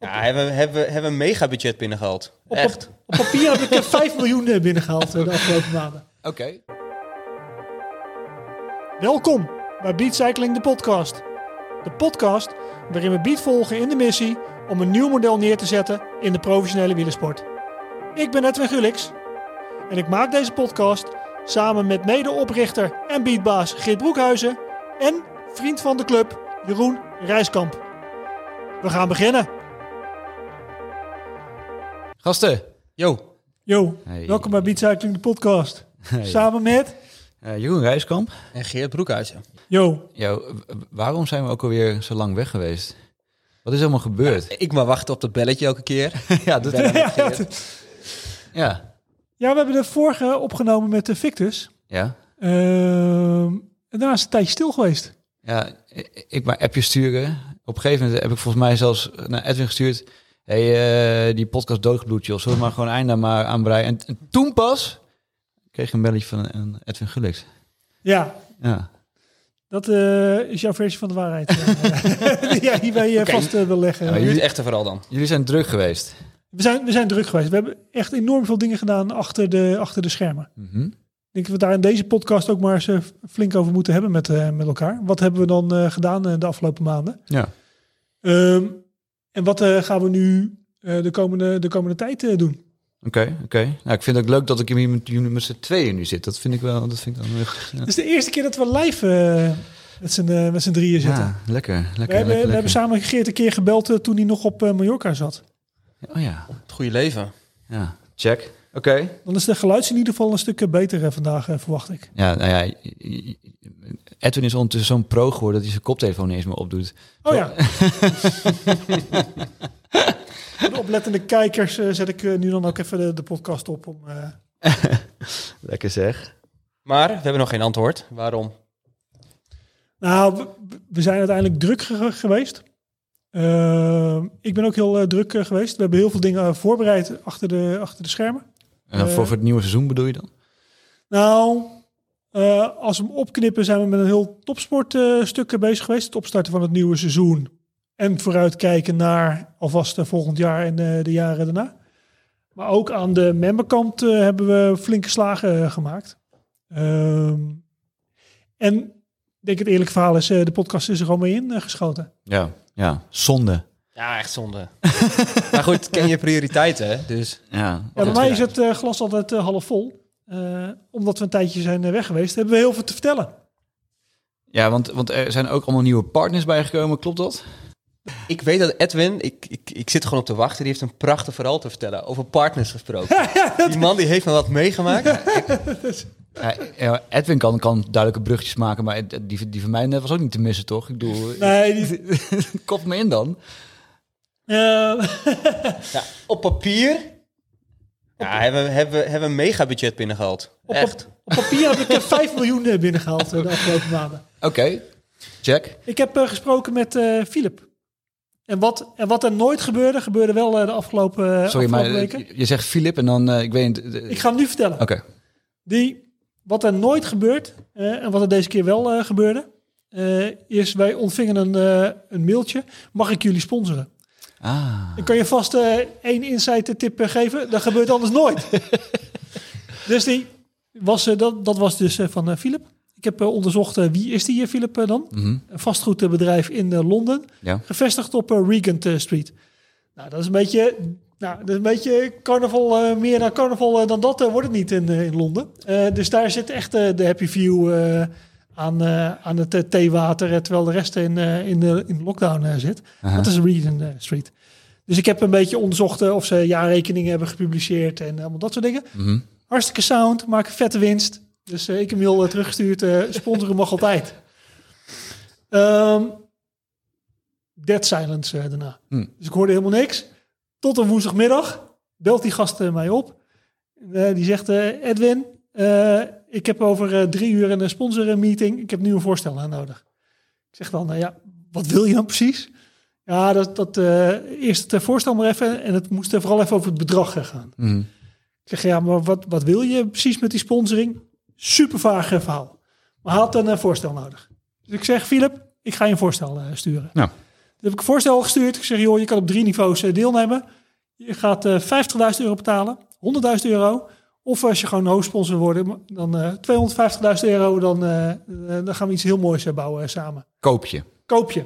Ja, hebben, hebben, hebben een mega budget binnengehaald. Op, Echt. Op, op papier heb ik eh, 5 miljoen eh, binnengehaald eh, de afgelopen maanden. Oké. Welkom bij Beat Cycling, de podcast. De podcast waarin we Beat volgen in de missie om een nieuw model neer te zetten in de professionele wielersport. Ik ben Edwin Gulix en ik maak deze podcast samen met medeoprichter en beatbaas Geert Broekhuizen en vriend van de club Jeroen Rijskamp. We gaan beginnen. Gasten. Yo. Yo, Hey. welkom bij Beat Cycling, de podcast. Hey. Samen met... Eh, Jeroen Rijskamp. En Geert Broekhuizen. Yo, Yo, waarom zijn we ook alweer zo lang weg geweest? Wat is helemaal gebeurd? Ik maar wachten op dat belletje elke keer. Ja, dat, Ja, ja. Ja, we hebben de vorige opgenomen met de Victus. Ja. Ehm, en daarna is het een tijdje stil geweest. Ja, ik- ik maar appjes sturen. Op een gegeven moment heb ik volgens mij zelfs naar Edwin gestuurd. Hey, eh, die podcast doodgebloed, joh. Zullen we maar gewoon einde maar aanbreien? En, en toen pas kreeg ik een belletje van een Edwin Gullix. Ja, Ja. dat eh, is jouw versie van de waarheid. Ja, die jij hierbij eh, Oké. vast eh, wil leggen. Ja, jullie- het echte vooral dan. Jullie zijn druk geweest. we, zijn, we zijn druk geweest. We hebben echt enorm veel dingen gedaan achter de, achter de schermen. Mhm. Ik denk dat we daar in deze podcast ook maar eens eh, flink over moeten hebben met, eh, met elkaar. Wat hebben we dan eh, gedaan eh, de afgelopen maanden? Ja. Ehm, en wat eh, gaan we nu eh, de, komende, de komende tijd eh, doen? Oké, oké. Nou, ik vind het ook leuk dat ik hier met jullie met z'n tweeën nu zit. Dat vind ik wel, dat vind ik dan. Ja, Het is de eerste keer dat we live met z'n met z'n drieën zitten. Ja, lekker, lekker, we, hebben, lekker, we hebben samen Geert een keer gebeld toen hij nog op eh, Mallorca zat. Oh ja, Het goede leven. ja, check. Oké. Dan is de geluid in ieder geval een stuk beter eh, vandaag, eh, verwacht ik. Ja, nou ja, Edwin is ondertussen zo'n pro geworden dat hij zijn koptelefoon niet eens meer opdoet. Oh ja. De oplettende kijkers eh, zet ik nu dan ook even de, de podcast op. Om, eh, Lekker zeg. Maar we hebben nog geen antwoord. Waarom? Nou, we, we zijn uiteindelijk druk ge- geweest. Ik ben ook heel druk geweest. We hebben heel veel dingen voorbereid achter de, achter de schermen. En dan Eh. voor, voor het nieuwe seizoen bedoel je dan? Nou, eh, als we hem opknippen zijn we met een heel topsportstuk uh, bezig geweest. Het opstarten van het nieuwe seizoen. En vooruitkijken naar alvast eh, volgend jaar en de jaren daarna. Maar ook aan de memberkant hebben we flinke slagen gemaakt. Ehm, en ik denk het eerlijk verhaal is, de podcast is er gewoon mee ingeschoten. Ja, ja. Zonde. Ja, echt zonde. maar goed, ken je prioriteiten, hè? Dus Ja. Ja, bij mij is het eh, glas altijd eh, half vol. Eh, omdat we een tijdje zijn weg geweest, hebben we heel veel te vertellen. Ja, want, want er zijn ook allemaal nieuwe partners bijgekomen, klopt dat? ik weet dat Edwin, ik, ik, ik zit gewoon op te wachten, die heeft een prachtig verhaal te vertellen. Over partners gesproken. Die man die heeft me wat meegemaakt. Ja, ja, Edwin kan, kan duidelijke brugjes maken, maar die, die van mij net was ook niet te missen, toch? Ik bedoel, Nee, die, kop me in dan. Eh, Ja, op papier ja, hebben, hebben, hebben een mega budget binnengehaald. op, Echt. op, op papier heb ik eh, 5 miljoen eh, binnengehaald eh, de afgelopen maanden. Oké, check. Ik heb eh, gesproken met eh Philip. En wat, en wat er nooit gebeurde, gebeurde wel eh, de afgelopen, Sorry, afgelopen maar weken. je- je zegt Filip en dan, eh, ik weet niet... Ik ga hem nu vertellen. Oké. Die, wat er nooit gebeurt, en wat er deze keer wel eh, gebeurde, eh, is wij ontvingen een, eh, een mailtje. Mag ik jullie sponsoren? Ah. Ik kan je vast eh, één insight tip eh, geven. Dat gebeurt anders nooit. dus die was, eh, dat, dat was dus eh, van eh, Philip. Ik heb eh, onderzocht eh, wie is die eh, Philip eh, dan. Mhm. Een vastgoedbedrijf in eh, Londen. Ja. Gevestigd op eh, Regent eh, Street. Nou, dat is een beetje, nou, een beetje carnaval, eh, meer dan carnaval eh, dan dat eh, wordt het niet in, eh, in Londen. Eh, dus daar zit echt eh, de happy view eh, aan, eh, aan het eh, theewater, eh, terwijl de rest in, in, de, in lockdown zit. Dat is eh, Street. Dus ik heb een beetje onderzocht of ze jaarrekeningen hebben gepubliceerd en allemaal dat soort dingen. Mhm. Hartstikke sound, maken vette winst. Dus ik heb eh, teruggestuurd. sponsoren mag altijd. Ehm dead silence daarna. Hmm. Dus ik hoorde helemaal niks. Tot een woensdagmiddag belt die gast mij op. Die zegt, Edwin, eh, ik heb over eh, drie uur een sponsormeeting. Ik heb nu een voorstel aan nodig. Ik zeg dan, nou ja, wat wil je dan precies? Ja, dat, dat eh, eerst het eh, voorstel maar even. En het moest er vooral even over het bedrag eh, gaan. Mhm. Ik zeg, ja, maar wat, wat wil je precies met die sponsoring? Super vaag eh, verhaal. Maar had een eh, voorstel nodig. Dus ik zeg, Philip, ik ga je een voorstel eh, sturen. Ja. heb ik een voorstel gestuurd. Ik zeg, joh, je kan op drie niveaus eh, deelnemen. Je gaat eh 50.000 euro betalen, 100.000 euro. Of als je gewoon hoofdsponsor wordt, dan eh 250.000 euro. Dan, eh, eh, dan gaan we iets heel moois eh, bouwen eh, samen. Koop je. Koop je.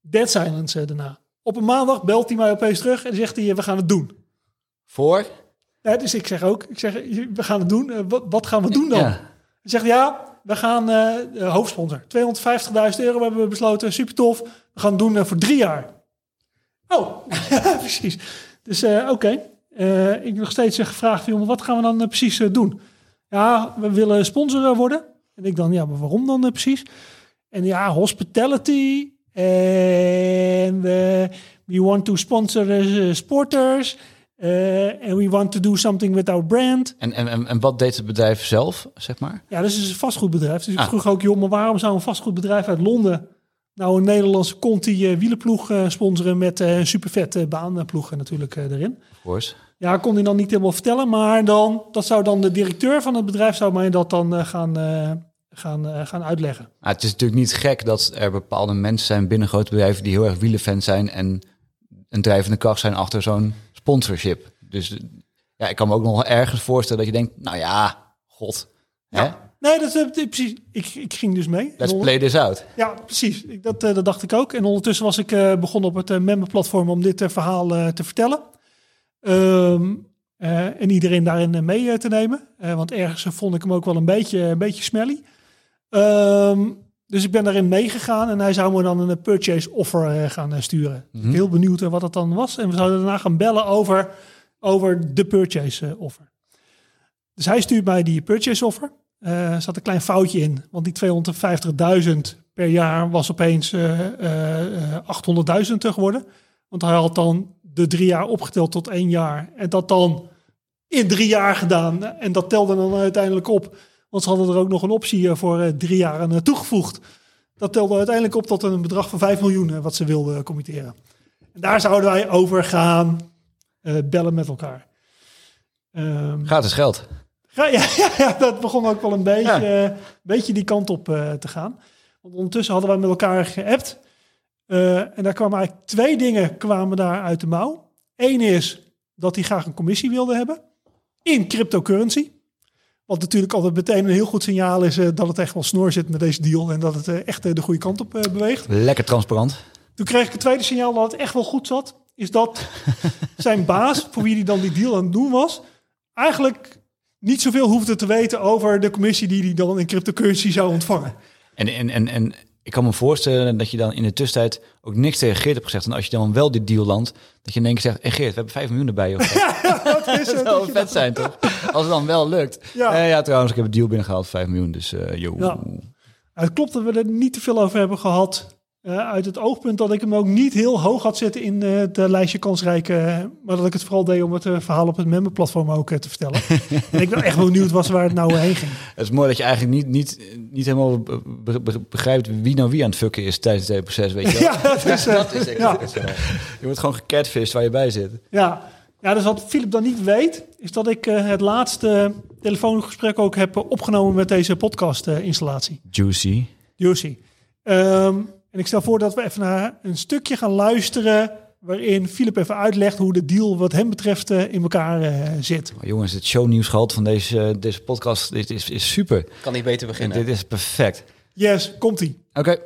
Dead silence eh, daarna. Op een maandag belt hij mij opeens terug en zegt hij, eh, we gaan het doen. Voor? Ja, dus ik zeg ook, ik zeg, we gaan het doen. Eh, wat, wat gaan we doen dan? Ja. Hij zegt, ja, we gaan eh eh, hoofdsponsor. 250.000 euro hebben we besloten. Super tof. We gaan het doen eh, voor drie jaar. Oh, precies. Dus eh, oké. Eh, ik nog steeds gevraagd, maar wat gaan we dan eh, precies eh, doen? Ja, we willen sponsor eh, worden. En ik dan, ja, maar waarom dan precies? En ja, hospitality. En we want to sponsor sporters. And we want to do something with our brand. En, en, en, en wat deed het bedrijf zelf, zeg maar? Ja, dus het is een vastgoedbedrijf. Dus ik Ah. vroeg ook, joh, maar waarom zou een vastgoedbedrijf uit Londen nou een Nederlandse Conti eh, wielenploeg eh, sponsoren met eh, een supervet eh, baanploeg natuurlijk erin. Of. Ja, kon hij dan niet helemaal vertellen, maar dan, dat zou dan de directeur van het bedrijf zou mij dat dan gaan, gaan, gaan uitleggen. Maar het is natuurlijk niet gek dat er bepaalde mensen zijn binnen grote bedrijven die heel erg wielenfans zijn en een drijvende kracht zijn achter zo'n sponsorship. Dus ja, ik kan me ook nog ergens voorstellen dat je denkt, nou ja, god, hè? Nee, dat is precies. Ik, ik ging dus mee. let's play this out. Ja, precies. Ik, dat, eh, dat dacht ik ook. En ondertussen was ik eh, begonnen op het uh, memberplatform om dit verhaal te vertellen. Ehm, eh, en iedereen daarin mee te nemen. Want ergens vond ik hem ook wel een beetje, een beetje smelly. Ehm, dus ik ben daarin meegegaan en hij zou me dan een purchase offer gaan sturen. Ik ben heel benieuwd wat dat dan was. En we zouden daarna gaan bellen over, over de purchase offer. Dus hij stuurt mij die purchase offer. Er zat een klein foutje in, want die 250.000 per jaar was opeens eh, eh, 800.000 geworden. Want hij had dan de drie jaar opgeteld tot één jaar. En dat dan in drie jaar gedaan. En dat telde dan uiteindelijk op. Want ze hadden er ook nog een optie eh, voor eh, drie jaar aan toegevoegd. Dat telde uiteindelijk op tot een bedrag van 5 miljoen wat ze wilden committeren. En daar zouden wij over gaan bellen met elkaar. Ehm, Gratis geld. Ja, ja, ja, dat begon ook wel een beetje, Ja. eh, beetje die kant op eh, te gaan. Want ondertussen hadden wij met elkaar geappt. Eh, en daar kwamen eigenlijk twee dingen kwamen daar uit de mouw. Eén is dat hij graag een commissie wilde hebben in cryptocurrency. Wat natuurlijk altijd meteen een heel goed signaal is dat het echt wel snor zit met deze deal. En dat het echt de goede kant op beweegt. Lekker transparant. Toen kreeg ik het tweede signaal dat het echt wel goed zat. Is dat zijn baas, voor wie hij dan die deal aan het doen was, eigenlijk niet zoveel hoefde te weten over de commissie die hij dan in cryptocurrency zou ontvangen. En, en, en, en ik kan me voorstellen dat je dan in de tussentijd ook niks tegen Geert hebt gezegd. En als je dan wel dit deal landt, dat je in één keer zegt... Geert, we hebben 5 miljoen erbij. Of Dat is, dat eh, zou dat vet zijn, toch? Als het dan wel lukt. Ja. Ja, ja trouwens, ik heb een deal binnengehaald, 5 miljoen. Dus eh joh. Ja. Het klopt dat we er niet te veel over hebben gehad. Eh, uit het oogpunt dat ik hem ook niet heel hoog had zitten in eh, het eh, lijstje kansrijke. eh, maar dat ik het vooral deed om het verhaal op het memberplatform ook te vertellen. en ik ben echt wel benieuwd was waar het nou heen ging. Het is mooi dat je eigenlijk niet, niet, niet helemaal be- be- be- begrijpt wie nou wie aan het fucken is tijdens het hele proces, weet je wel? Ja, dat is, eh, Dat is echt ja. Je wordt gewoon gecatfished waar je bij zit. Ja. ja, dus wat Philip dan niet weet, is dat ik het laatste telefoongesprek ook heb opgenomen met deze podcast-installatie. Juicy. Juicy. Ehm, en ik stel voor dat we even naar een stukje gaan luisteren. waarin Philip even uitlegt hoe de deal, wat hem betreft, eh, in elkaar eh, zit. Maar jongens, het shownieuwsgehalte van deze, deze podcast dit is, is super. Kan niet beter beginnen. Dit is perfect. Yes, komt-ie. Oké.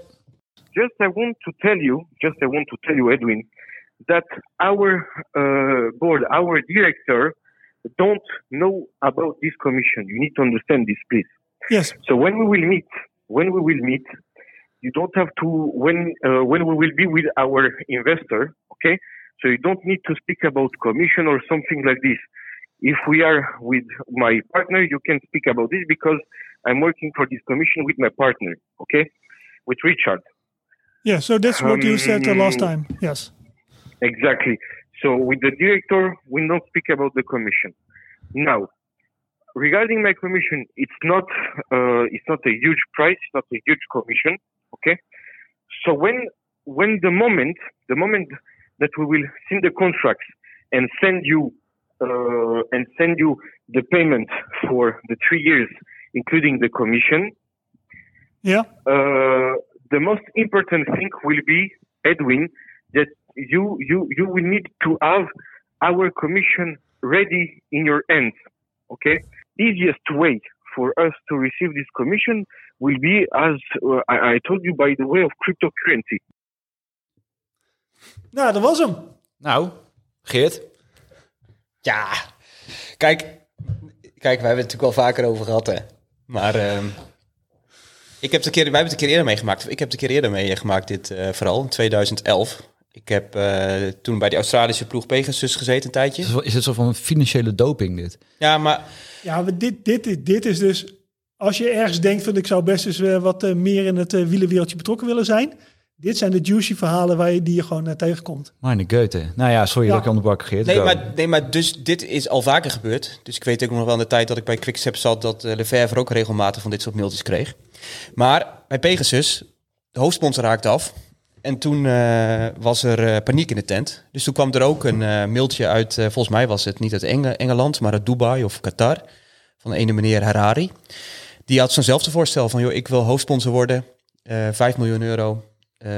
just I want to tell you, just I want to tell you, Edwin, that our uh, board, our director, don't know about this commission. You need to understand this, please. Yes. So when we will meet, when we will meet, you don't have to when uh, when we will be with our investor, okay? So you don't need to speak about commission or something like this. If we are with my partner, you can speak about this because I'm working for this commission with my partner, okay? With Richard. Yeah, so that's what you said uh, last Um, time. Yes. Exactly. So with the director, we don't speak about the commission. Now, regarding my commission, it's not uh, it's not a huge price, it's not a huge commission. Okay. So when when the moment the moment that we will send the contracts and send you uh, and send you the payment for the three years, including the commission, Yeah. uh, the most important thing will be Edwin, that you you you will need to have our commission ready in your hands. Okay, easiest way for us to receive this commission will be as uh, I, I told you by the way of cryptocurrency. Nou, dat was hem. Nou, Geert. Ja, kijk, kijk, wij hebben het natuurlijk wel vaker over gehad, hè. Maar ehm, ik heb het een keer, wij hebben het een keer eerder meegemaakt. Ik heb het een keer eerder meegemaakt, dit eh, vooral, in 2011. Ik heb eh, toen bij die Australische ploeg Pegasus gezeten een tijdje. Is het- zo van financiële doping dit? Ja, maar Ja, maar dit, dit, is- dit is dus... Als je ergens denkt van ik zou best eens eh, wat eh, meer in het eh, wielenwereldje betrokken willen zijn. Dit zijn de juicy verhalen waar je, die je gewoon tegenkomt. Meine Goethe. Nou ja, sorry Ja. dat ik aan de bak Geert. Nee maar, nee, maar dus dit is al vaker gebeurd. Dus ik weet ook nog wel in de tijd dat ik bij Quickstep zat... dat uh, Lefebvre ook regelmatig van dit soort mailtjes kreeg. Maar bij Pegasus, de hoofdsponsor raakte af. En toen was er paniek in de tent. Dus toen kwam er ook een mailtje uit... volgens mij was het niet uit Enge- Engeland, maar uit Dubai of Qatar. Van de ene meneer Harari. Die had zo'nzelfde voorstel van... joh, ik wil hoofdsponsor worden. eh 5 miljoen euro. Eh,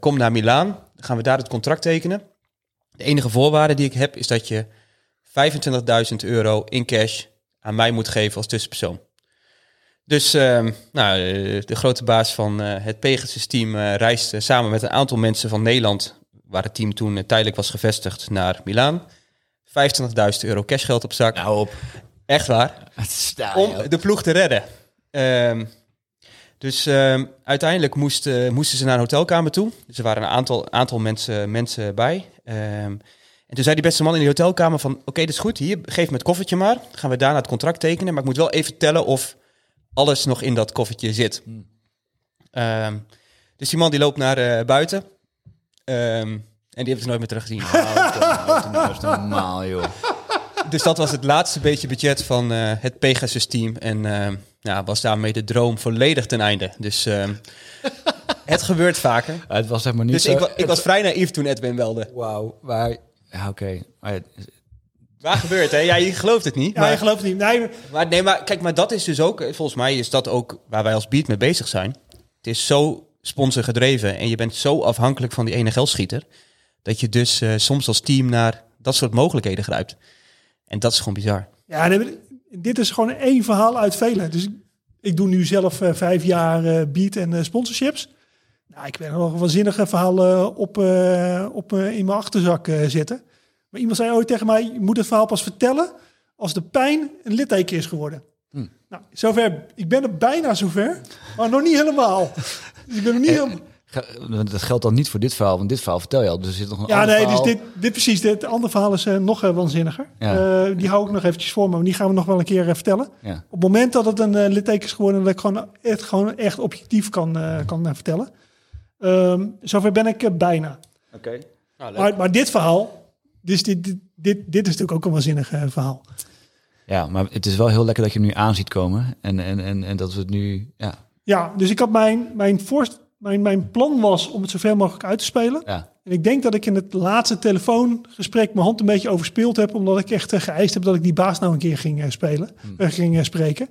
kom naar Milaan. Dan gaan we daar het contract tekenen. De enige voorwaarde die ik heb is dat je 25.000 euro in cash aan mij moet geven als tussenpersoon. Dus ehm, nou, eh, de grote baas van het Pegasus-team reisde samen met een aantal mensen van Nederland, waar het team toen tijdelijk was gevestigd, naar Milaan. 25.000 euro cashgeld op zak. Nou op. Echt waar om de ploeg te redden. Ehm, dus ehm, uiteindelijk moest, eh, moesten ze naar een hotelkamer toe. Dus er waren een aantal, aantal mensen, mensen bij. Ehm, en toen zei die beste man in die hotelkamer van... Oké, dat is goed, hier, geef me het koffertje maar. Gaan we daarna het contract tekenen. Maar ik moet wel even tellen of alles nog in dat koffertje zit. Ehm, dus die man die loopt naar eh, buiten. En die heeft het nooit meer teruggezien. Dat is normaal, joh. Dus dat was het laatste beetje budget van eh, het Pegasus-team. En ja, was daarmee de droom volledig ten einde. Dus eh, het gebeurt vaker. Het was zeg maar niet Dus zo... ik, wa- ik was vrij naïef toen Edwin belde. Wauw, waar... Ja, oké. Waar gebeurt hè? Ja, je gelooft het niet. Ja, maar, je gelooft het niet. Nee, maar, nee, maar kijk, maar dat is dus ook... Volgens mij is dat ook waar wij als Beat mee bezig zijn. Het is zo sponsorgedreven en je bent zo afhankelijk van die ene geldschieter... dat je dus eh, soms als team naar dat soort mogelijkheden grijpt. En dat is gewoon bizar. Ja, dit is gewoon één verhaal uit vele. Dus ik, ik doe nu zelf eh, vijf jaar eh, beat en eh, sponsorships. Nou, ik ben er nog waanzinnige verhalen op, op, in mijn achterzak zitten. Maar iemand zei ooit tegen mij, je moet het verhaal pas vertellen als de pijn een litteken is geworden. Nou, zover, ik ben er bijna zover, maar nog niet helemaal. Dus ik ben nog niet helemaal... Dat geldt dan niet voor dit verhaal, want dit verhaal vertel je al. Dus er zit nog een Ja, ander nee, dus dit, dit precies. Dit andere verhaal is eh, nog eh, waanzinniger. Ja. Eh, die hou ik nog eventjes voor me, maar die gaan we nog wel een keer vertellen. Ja. Op het moment dat het een litteken is geworden, dat ik gewoon echt, gewoon echt objectief kan, eh, kan vertellen. Ehm, zover ben ik bijna. Oké. Maar, maar dit verhaal, dus dit, dit, dit, dit is natuurlijk ook een waanzinnig verhaal. Ja, maar het is wel heel lekker dat je hem nu aan ziet komen. En, en, en, en dat we het nu... Ja, Ja, dus ik had mijn, mijn, voorst, mijn, mijn plan was om het zoveel mogelijk uit te spelen. ja. En ik denk dat ik in het laatste telefoongesprek mijn hand een beetje overspeeld heb, omdat ik echt eh, geëist heb dat ik die baas nou een keer ging eh, spelen, eh, ging spreken.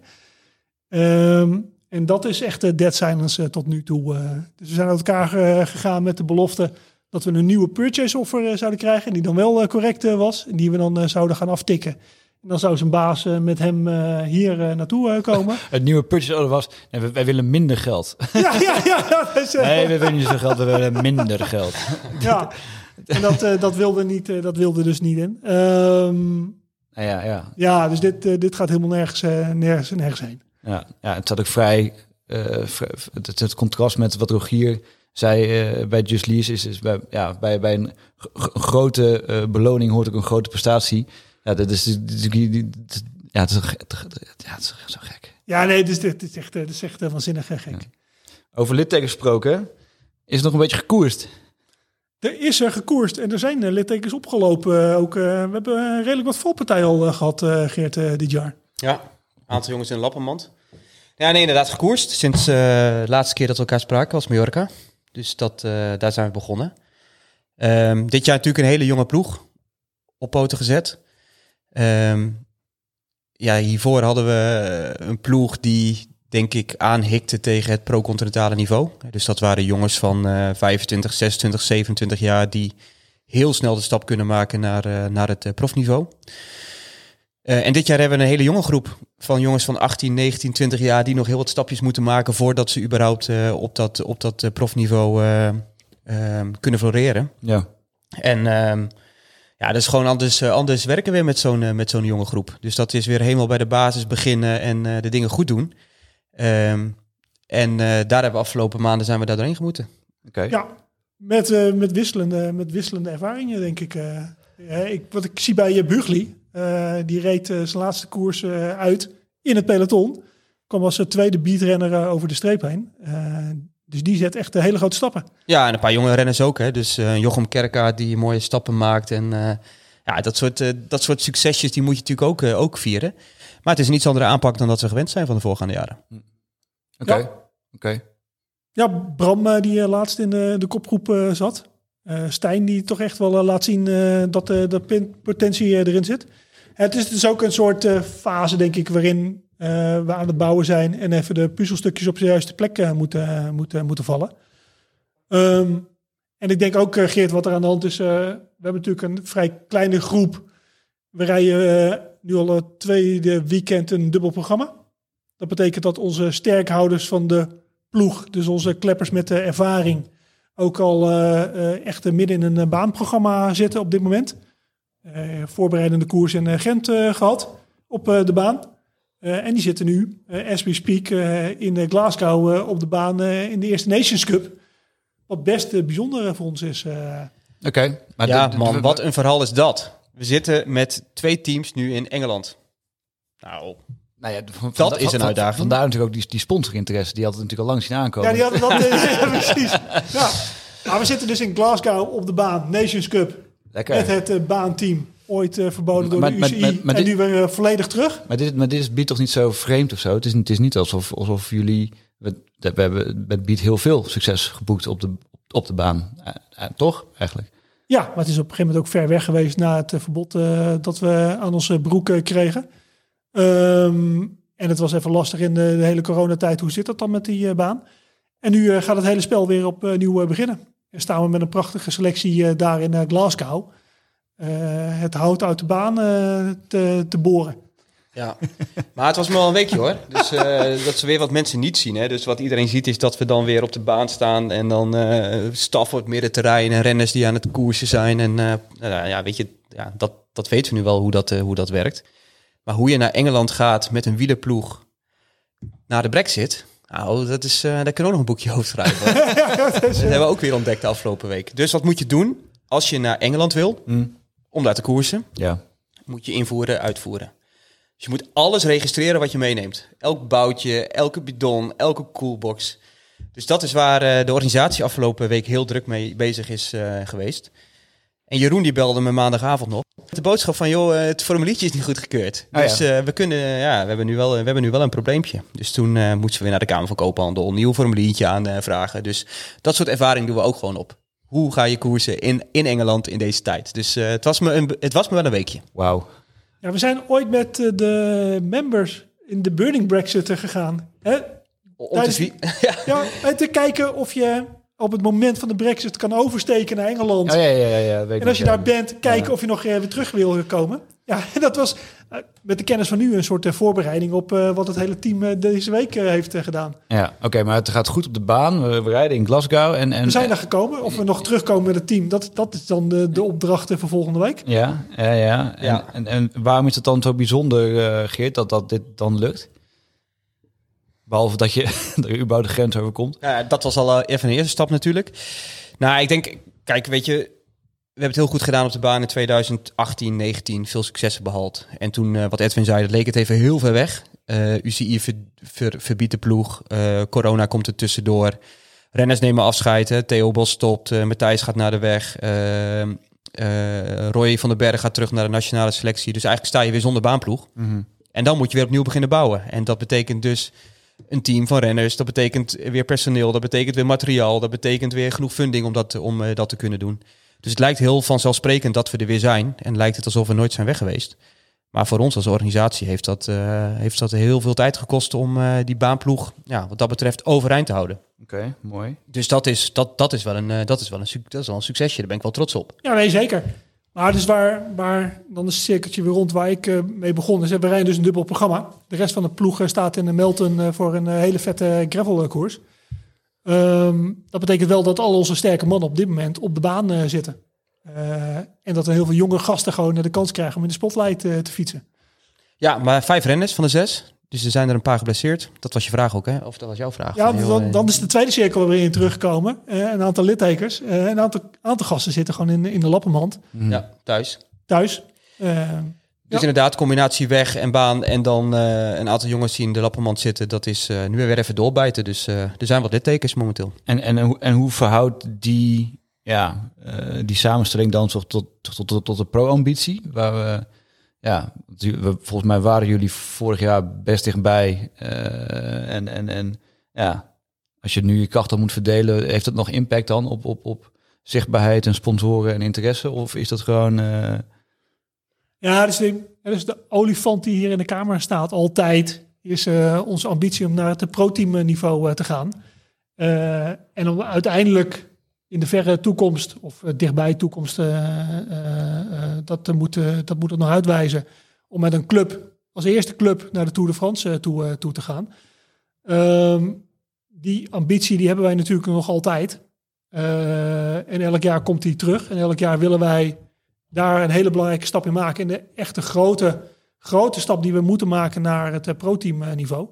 Ehm, en dat is echt de dead silence tot nu toe. dus we zijn uit elkaar gegaan met de belofte dat we een nieuwe purchase offer zouden krijgen, die dan wel correct was, en die we dan zouden gaan aftikken. En dan zou zijn baas eh, met hem eh, hier eh, naartoe komen. Het nieuwe purchase order was... Nee, wij, wij willen minder geld. ja, ja, ja. Is, Nee, we willen niet zoveel geld, we willen minder geld. ja. En dat, dat, wilde niet, dat wilde dus niet in. Ehm, Nou ja, ja. Ja, dus dit, dit gaat helemaal nergens, nergens, nergens heen. Ja, ja, het zat ook vrij... het, het contrast met wat Rogier zei bij Just Lease is, is bij, ja, bij, bij een grote beloning hoort ook een grote prestatie. Ja, dat is, ja, het is, ja, het is echt zo gek. Ja, nee, dit, dit is echt, eh, dit is echt eh, waanzinnig eh, gek. Over littekens gesproken, is het nog een beetje gekoerst. Er is er gekoerst en er zijn eh, littekens opgelopen. eh, ook, eh, we hebben eh, redelijk wat volpartij al eh, gehad, eh, Geert, eh, dit jaar. Ja, een aantal jongens in Lappenmand. Ja, nee, inderdaad gekoerst. Sinds eh, de laatste keer dat we elkaar spraken was Mallorca. Dus dat, eh, daar zijn we begonnen. Ehm, dit jaar natuurlijk een hele jonge ploeg op poten gezet. Ehm, ja, hiervoor hadden we eh, een ploeg die, denk ik, aanhikte tegen het pro-continentale niveau. Dus dat waren jongens van eh 25, 26, 27 jaar die heel snel de stap kunnen maken naar, eh, naar het eh, profniveau. En dit jaar hebben we een hele jonge groep van jongens van 18, 19, 20 jaar die nog heel wat stapjes moeten maken voordat ze überhaupt op dat, op dat profniveau eh, ehm, kunnen floreren. Ja. En ehm, ja, dat is gewoon anders, eh, anders werken weer met zo'n eh, met zo'n jonge groep. Dus dat is weer helemaal bij de basis beginnen en eh, de dingen goed doen. Ehm, en eh, daar hebben we afgelopen maanden zijn we daar doorheen gemoeten. Oké. Ja, met, eh, met, wisselende, met wisselende ervaringen, denk ik. eh. Ik wat ik zie bij Bugli, eh, die reed eh, zijn laatste koers uit in het peloton. Kwam als tweede beatrenner over de streep heen. Eh, dus die zet echt de hele grote stappen. Ja, en een paar jonge renners ook. Hè. Dus eh, Jochem Kerka die mooie stappen maakt. En eh, ja, dat soort, eh, dat soort succesjes die moet je natuurlijk ook, ook vieren. Maar het is een iets andere aanpak dan dat we gewend zijn van de voorgaande jaren. Oké. Ja. Oké. Ja, Bram die laatst in de, de kopgroep zat. Eh, Stijn die toch echt wel laat zien eh, dat de potentie erin zit. Het is dus ook een soort eh, fase, denk ik, waarin eh, we aan het bouwen zijn en even de puzzelstukjes op de juiste plek eh, moeten, eh, moeten, moeten vallen. Ehm, en ik denk ook, Geert, wat er aan de hand is. we hebben natuurlijk een vrij kleine groep. We rijden nu al het tweede weekend een dubbel programma. Dat betekent dat onze sterkhouders van de ploeg, dus onze kleppers met de ervaring, ook al echt midden in een baanprogramma zitten op dit moment. Voorbereidende koers in Gent eh, gehad op de baan. Eh, en die zitten nu, eh, as we speak, eh, in Glasgow eh, op de baan eh, in de Eerste Nations Cup. Wat best bijzonder voor ons is. eh. Oké. Maar ja, de- de- man, de- wat een verhaal is dat. We zitten met twee teams nu in Engeland. Nou, Nou ja, van- Dat is een van- uitdaging. Vandaar natuurlijk ook die, die sponsorinteresse. Die had het natuurlijk al lang zien aankomen. ja, die hadden dat ja, precies. Ja. Maar we zitten dus in Glasgow op de baan, Nations Cup. Lekker. Met het baanteam. Ooit eh, verboden door Maar- de UCI. maar- maar en dit- nu weer eh, volledig terug. Maar dit, maar dit is Beat toch niet zo vreemd of zo? Het is, het is niet alsof, alsof jullie... We, we hebben met Beat heel veel succes geboekt op de, op de baan. Eh, toch, eigenlijk? Ja, maar het is op een gegeven moment ook ver weg geweest na het verbod dat we aan onze broek kregen. Ehm, en het was even lastig in de, de hele coronatijd. Hoe zit dat dan met die baan? En nu gaat het hele spel weer opnieuw beginnen. En staan we met een prachtige selectie daar in Glasgow. Eh, het hout uit de baan eh, te, te boren. Ja, maar het was maar wel een weekje hoor. Dus eh, dat ze weer wat mensen niet zien. Hè. Dus wat iedereen ziet is dat we dan weer op de baan staan. En dan eh staf op het middenterrein en renners die aan het koersen zijn. En eh, nou ja, weet je, ja, dat, dat weten we nu wel hoe dat, hoe dat werkt. Maar hoe je naar Engeland gaat met een wielerploeg naar de brexit. Nou, dat is, eh, daar kunnen we ook nog een boekje over schrijven. dat hebben we ook weer ontdekt de afgelopen week. Dus wat moet je doen als je naar Engeland wil om daar te koersen? Ja. moet je invoeren, uitvoeren. Dus je moet alles registreren wat je meeneemt. Elk boutje, elke bidon, elke coolbox. Dus dat is waar eh, de organisatie afgelopen week heel druk mee bezig is eh, geweest. En Jeroen die belde me maandagavond nog. Met de boodschap van, joh, eh, het formuliertje is niet goedgekeurd. Ah, dus ja. we, kunnen, ja, we, hebben nu wel, we hebben nu wel een probleempje. Dus toen moesten we weer naar de Kamer van Koophandel, een nieuw formuliertje aanvragen. Dus dat soort ervaring doen we ook gewoon op. Hoe ga je koersen in, in Engeland in deze tijd? Dus eh, het, was me een, het was me wel een weekje. Wauw. Ja, we zijn ooit met eh, de members in de Burning Brexit gegaan. Hè? Om te Tijdens- zwie- ja. Ja, en te kijken of je op het moment van de brexit kan oversteken naar Engeland. Oh, ja, ja, ja, ja, weet ik En als je daar bent, kijken Ja. of je nog eh, weer terug wil komen. Ja, en dat was eh, met de kennis van nu een soort eh, voorbereiding op eh, wat het hele team deze week heeft gedaan. Ja, oké, maar het gaat goed op de baan. We, we rijden in Glasgow en... en We zijn daar gekomen. Of we nog terugkomen met het team, dat, dat is dan de, de opdracht eh, voor volgende week. Ja, ja, ja. En, Ja. En, en waarom is het dan zo bijzonder, eh, Geert, dat, dat dit dan lukt? Behalve dat je er überhaupt de grens overkomt. Ja, dat was al eh, even een eerste stap natuurlijk. Nou, ik denk, kijk, weet je, we hebben het heel goed gedaan op de baan in 2018, 19, veel successen behaald. En toen, eh, wat Edwin zei, dat leek het even heel ver weg. Eh UCI ver, ver- verbiedt de ploeg, corona komt er tussendoor. Renners nemen afscheid, hè. Theo Bos stopt, Matthijs gaat naar de weg. eh, eh, Roy van den Berg gaat terug naar de nationale selectie. Dus eigenlijk sta je weer zonder baanploeg. En dan moet je weer opnieuw beginnen bouwen. En dat betekent dus een team van renners. Dat betekent weer personeel. Dat betekent weer materiaal. Dat betekent weer genoeg funding om dat, om, eh, dat te kunnen doen. Dus het lijkt heel vanzelfsprekend dat we er weer zijn. En lijkt het alsof we nooit zijn weg geweest. Maar voor ons als organisatie heeft dat, eh, heeft dat heel veel tijd gekost om eh, die baanploeg ja, wat dat betreft overeind te houden. Oké, mooi. Dus dat is, dat, dat is, wel, een, dat is, wel, een, dat is wel een succesje. Daar ben ik wel trots op. Ja, nee, zeker. Maar dus waar, waar dan is het cirkeltje weer rond waar ik eh, mee begon. is we rijden dus een dubbel programma. De rest van de ploeg eh, staat in de Melton eh, voor een hele vette gravelkoers. Ehm dat betekent wel dat al onze sterke mannen op dit moment op de baan zitten. En dat er heel veel jonge gasten gewoon de kans krijgen om in de spotlight te fietsen. Ja, maar vijf renners van de zes. Dus er zijn er een paar geblesseerd. Dat was je vraag ook, hè? Of dat was jouw vraag? Ja, Heel, dan, eh, dan is de tweede cirkel weer in teruggekomen. Eh, een aantal littekens. Eh, een aantal, aantal gasten zitten gewoon in, in de lappenmand Ja, thuis. thuis. Eh, Dus Ja. inderdaad, combinatie weg en baan en dan eh, een aantal jongens die in de lappenmand zitten. Dat is eh, nu weer even doorbijten. Dus eh, er zijn wat littekens momenteel. En, en, hoe- en hoe verhoudt die, ja, eh, die samenstelling dan tot, tot, tot, tot de pro-ambitie? Waar we, ja, volgens mij waren jullie vorig jaar best dichtbij. eh, en, en, en ja, als je nu je krachten moet verdelen, heeft dat nog impact dan op, op, op zichtbaarheid en sponsoren en interesse? Of is dat gewoon... eh, Ja, dus de, dus de olifant die hier in de Kamer staat altijd, is eh, onze ambitie om naar het pro-team niveau te gaan. En om uiteindelijk in de verre toekomst, of eh, dichtbij toekomst, eh, eh, dat, te moeten, dat moet het nog uitwijzen, om met een club, als eerste club, naar de Tour de France toe, toe te gaan. Ehm, die ambitie die hebben wij natuurlijk nog altijd. En elk jaar komt die terug. En elk jaar willen wij daar een hele belangrijke stap in maken. En de echte grote, grote stap die we moeten maken naar het pro-team niveau.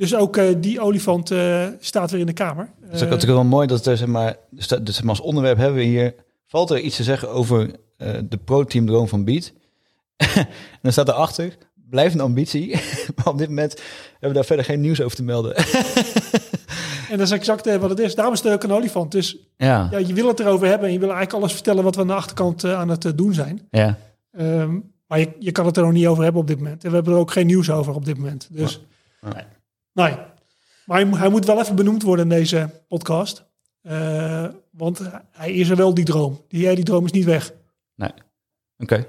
Dus ook eh, die olifant eh, staat weer in de Kamer. Het is ook natuurlijk wel mooi dat er, zeg maar, dus dat- dus zeg maar als onderwerp hebben we hier, valt er iets te zeggen over eh, de pro-team droom van Beat. en dan staat erachter, blijft een ambitie, maar op dit moment hebben we daar verder geen nieuws over te melden. En dat is exact wat het is. Daarom is het ook een olifant. Dus ja, ja, je wil het erover hebben en je wil eigenlijk alles vertellen wat we aan de achterkant aan het doen zijn. ja. Ehm, maar je, je kan het er nog niet over hebben op dit moment. En we hebben er ook geen nieuws over op dit moment. Dus Ja. Nee. Maar hij, mo- hij moet wel even benoemd worden in deze podcast. Eh, want hij is er wel, die droom. Die, die droom is niet weg. Oké.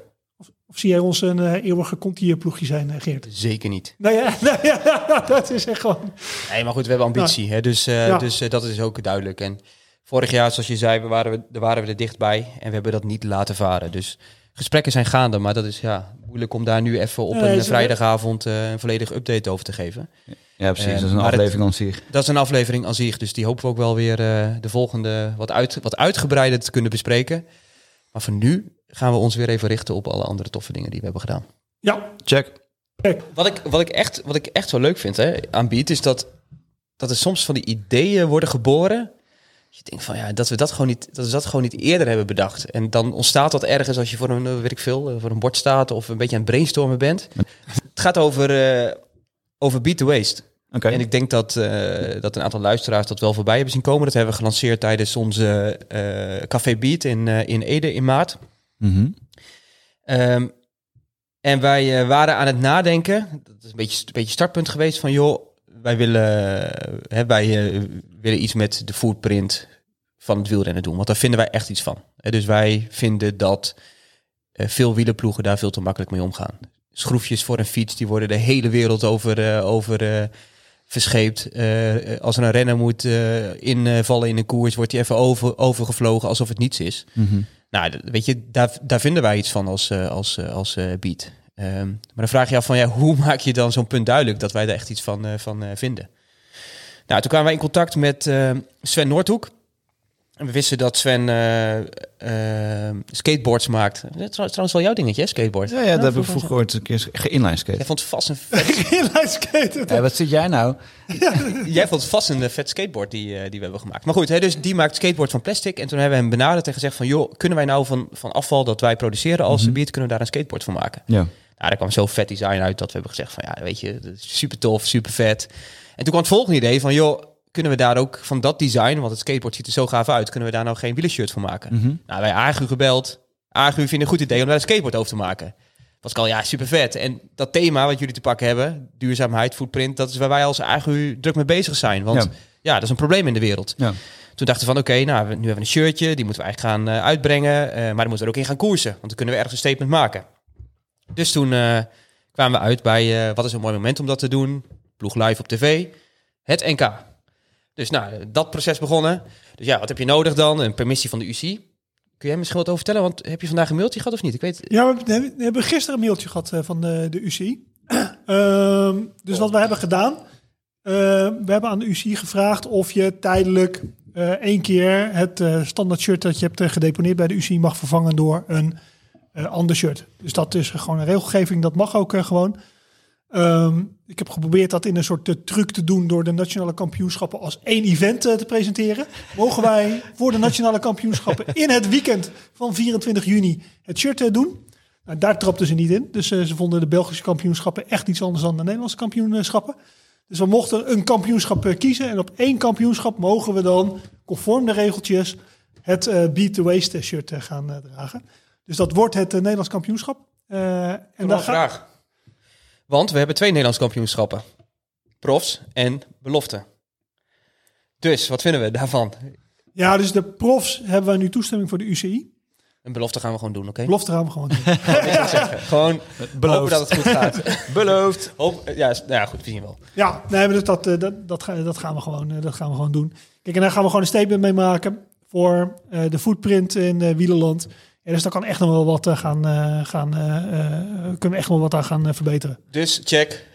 Of zie jij ons een eh, eeuwige contierploegje zijn, eh, Geert? Zeker niet. Nou ja, nou ja, dat is echt gewoon... Nee, maar goed, we hebben ambitie. Hè? Dus, eh, Ja. dus eh, dat is ook duidelijk. En vorig jaar, zoals je zei, we waren we, daar waren we er dichtbij. En we hebben dat niet laten varen. Dus gesprekken zijn gaande. Maar dat is ja, moeilijk om daar nu even op Nee, een eh, vrijdagavond eh, een volledige update over te geven. Ja, precies. Eh, dat is een het- aflevering aan zich. Dat is een aflevering aan zich. Dus die hopen we ook wel weer eh, de volgende wat, uit, wat uitgebreider te kunnen bespreken. Maar voor nu gaan we ons weer even richten op alle andere toffe dingen die we hebben gedaan. Ja, Check. Wat ik, wat ik, echt, wat ik echt zo leuk vind hè, aan Beat is dat, dat er soms van die ideeën worden geboren. Je denkt van ja, dat we dat gewoon niet, dat we dat gewoon niet eerder hebben bedacht. En dan ontstaat dat ergens als je voor een, weet ik veel, eh, voor een bord staat of een beetje aan het brainstormen bent. Het gaat over, eh, over Beat the Waste. En ik denk dat, eh, dat een aantal luisteraars dat wel voorbij hebben zien komen. Dat hebben we gelanceerd tijdens onze eh, Café Beat in, eh, in Ede in maart. Mhm. Ehm, en wij waren aan het nadenken. Dat is een beetje, een beetje startpunt geweest van joh, wij willen, hè, wij willen iets met de footprint van het wielrennen doen. Want daar vinden wij echt iets van. Dus wij vinden dat veel wielerploegen daar veel te makkelijk mee omgaan. Schroefjes voor een fiets, die worden de hele wereld over, over verscheept. Eh, als er een renner moet eh, invallen in een koers, wordt hij even over, overgevlogen alsof het niets is. Mhm. Nou, weet je, daar, daar vinden wij iets van als, eh, als, als beat. Ehm, maar dan vraag je af van, ja, hoe maak je dan zo'n punt duidelijk dat wij daar echt iets van, van vinden? Nou, toen kwamen wij in contact met Sven Noordhoek. En we wisten dat Sven eh, eh, skateboards maakt. Dat is trouwens wel jouw dingetje, hè, skateboard. Ja, ja, dat heb ik vroeger ooit een keer ge-inline skate. Jij vond vast een vet, inlineskaten. Hey, wat zit jij nou? jij vond vast een eh, vet skateboard die, eh, die we hebben gemaakt. Maar goed, hè, dus die maakt skateboard van plastic. En toen hebben we hem benaderd en gezegd van... joh, kunnen wij nou van, van afval dat wij produceren als beat... kunnen we daar een skateboard van maken? Ja. Nou, daar kwam zo'n vet design uit dat we hebben gezegd van ja, weet je, super tof, super vet. En toen kwam het volgende idee van joh, kunnen we daar ook van dat design, want het skateboard ziet er zo gaaf uit, kunnen we daar nou geen wielershirt van maken? Mhm. Nou, wij Agu gebeld. Agu vindt een goed idee om daar een skateboard over te maken. Pascal, ja, super vet. En dat thema wat jullie te pakken hebben, duurzaamheid, footprint, dat is waar wij als Agu druk mee bezig zijn. Want Ja. ja, dat is een probleem in de wereld. Ja. Toen dachten we van oké, nou, nu hebben we een shirtje, die moeten we eigenlijk gaan eh, uitbrengen. eh, maar dan moeten we er ook in gaan koersen, want dan kunnen we ergens een statement maken. Dus toen eh, kwamen we uit bij wat is een mooi moment om dat te doen. Ploeg live op tv. Het NK. Dus nou, dat proces begonnen. Dus ja, wat heb je nodig dan? Een permissie van de UC. Kun jij misschien wat over vertellen? Want heb je vandaag een mailtje gehad of niet? Ik weet. Ja, we hebben, gisteren een mailtje gehad eh, van de, de UCI. Ehm, dus wat we hebben gedaan, eh, we hebben aan de UCI gevraagd of je tijdelijk eh één keer het eh, standaard shirt dat je hebt gedeponeerd bij de UCI mag vervangen door een ander shirt. Dus dat is gewoon een regelgeving, dat mag ook gewoon. Ehm, ik heb geprobeerd dat in een soort eh, truc te doen door de nationale kampioenschappen als één event eh, te presenteren. Mogen wij voor de nationale kampioenschappen in het weekend van 24 juni het shirt eh, doen? Nou, daar trapten ze niet in. Dus ze vonden de Belgische kampioenschappen echt iets anders dan de Nederlandse kampioenschappen. Dus we mochten een kampioenschap kiezen. En op één kampioenschap mogen we dan, conform de regeltjes, het Beat the Waste shirt gaan dragen. Dus dat wordt het Nederlands kampioenschap. En ga- vraag. Want we hebben twee Nederlands kampioenschappen. Profs en belofte. Dus, wat vinden we daarvan? Ja, dus de profs hebben wij nu toestemming voor de UCI. Een belofte gaan we gewoon doen, oké? Belofte gaan we gewoon doen. Gewoon hopen dat het goed gaat. Beloofd. Hoop, ja, nou ja, goed, we zien wel. Ja, nee, maar dus dat, eh, dat, dat, ga- dat, gaan we gewoon, eh, dat gaan we gewoon doen. Kijk, en daar gaan we gewoon een statement mee maken voor eh, de footprint in eh Wielerland. Dus daar kan echt nog wel wat eh, gaan, eh, gaan eh, kunnen we echt nog wat aan gaan verbeteren. Dus check.